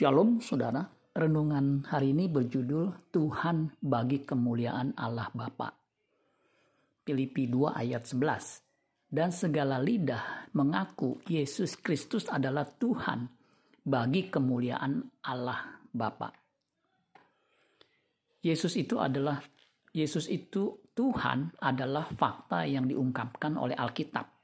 Shalom saudara, renungan hari ini berjudul Tuhan bagi kemuliaan Allah Bapa. Filipi 2 ayat 11. Dan segala lidah mengaku Yesus Kristus adalah Tuhan bagi kemuliaan Allah Bapa. Yesus itu adalah Yesus itu Tuhan adalah fakta yang diungkapkan oleh Alkitab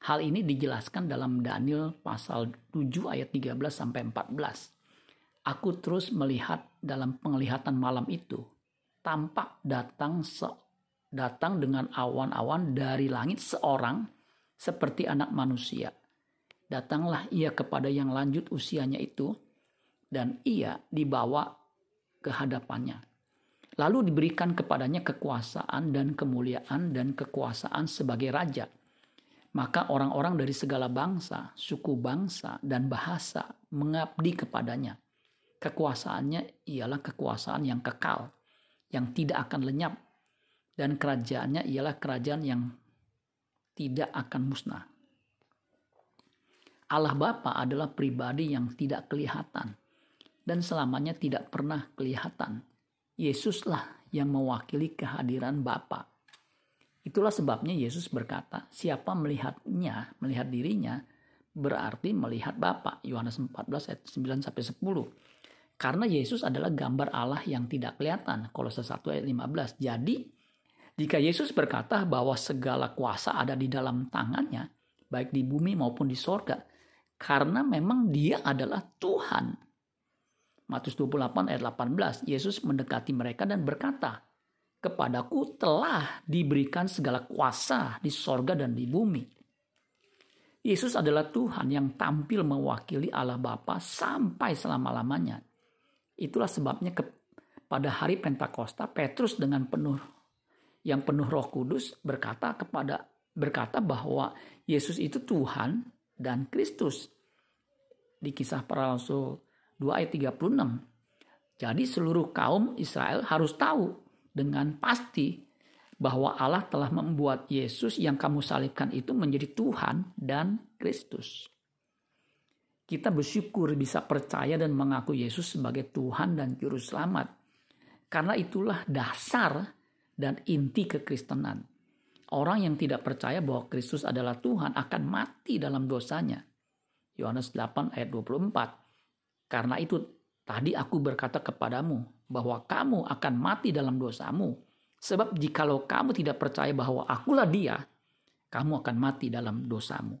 Hal ini dijelaskan dalam Daniel pasal 7 ayat 13 sampai 14. Aku terus melihat dalam penglihatan malam itu tampak datang se datang dengan awan-awan dari langit seorang seperti anak manusia. Datanglah ia kepada yang lanjut usianya itu dan ia dibawa ke hadapannya. Lalu diberikan kepadanya kekuasaan dan kemuliaan dan kekuasaan sebagai raja maka orang-orang dari segala bangsa, suku bangsa, dan bahasa mengabdi kepadanya. Kekuasaannya ialah kekuasaan yang kekal, yang tidak akan lenyap, dan kerajaannya ialah kerajaan yang tidak akan musnah. Allah Bapa adalah pribadi yang tidak kelihatan dan selamanya tidak pernah kelihatan. Yesuslah yang mewakili kehadiran Bapa Itulah sebabnya Yesus berkata, siapa melihatnya, melihat dirinya, berarti melihat Bapa. Yohanes 14 ayat 9 sampai 10. Karena Yesus adalah gambar Allah yang tidak kelihatan. Kolose 1 ayat 15. Jadi, jika Yesus berkata bahwa segala kuasa ada di dalam tangannya, baik di bumi maupun di sorga, karena memang dia adalah Tuhan. Matius 28 ayat 18, Yesus mendekati mereka dan berkata, kepadaku telah diberikan segala kuasa di sorga dan di bumi. Yesus adalah Tuhan yang tampil mewakili Allah Bapa sampai selama-lamanya. Itulah sebabnya ke, pada hari Pentakosta Petrus dengan penuh yang penuh Roh Kudus berkata kepada berkata bahwa Yesus itu Tuhan dan Kristus. Di kisah para rasul 2 ayat 36. Jadi seluruh kaum Israel harus tahu dengan pasti bahwa Allah telah membuat Yesus yang kamu salibkan itu menjadi Tuhan dan Kristus. Kita bersyukur bisa percaya dan mengaku Yesus sebagai Tuhan dan Juru Selamat. Karena itulah dasar dan inti kekristenan. Orang yang tidak percaya bahwa Kristus adalah Tuhan akan mati dalam dosanya. Yohanes 8 ayat 24. Karena itu tadi aku berkata kepadamu bahwa kamu akan mati dalam dosamu. Sebab jikalau kamu tidak percaya bahwa akulah dia, kamu akan mati dalam dosamu.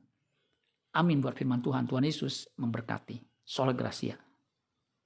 Amin buat firman Tuhan. Tuhan Yesus memberkati. Sol Gracia.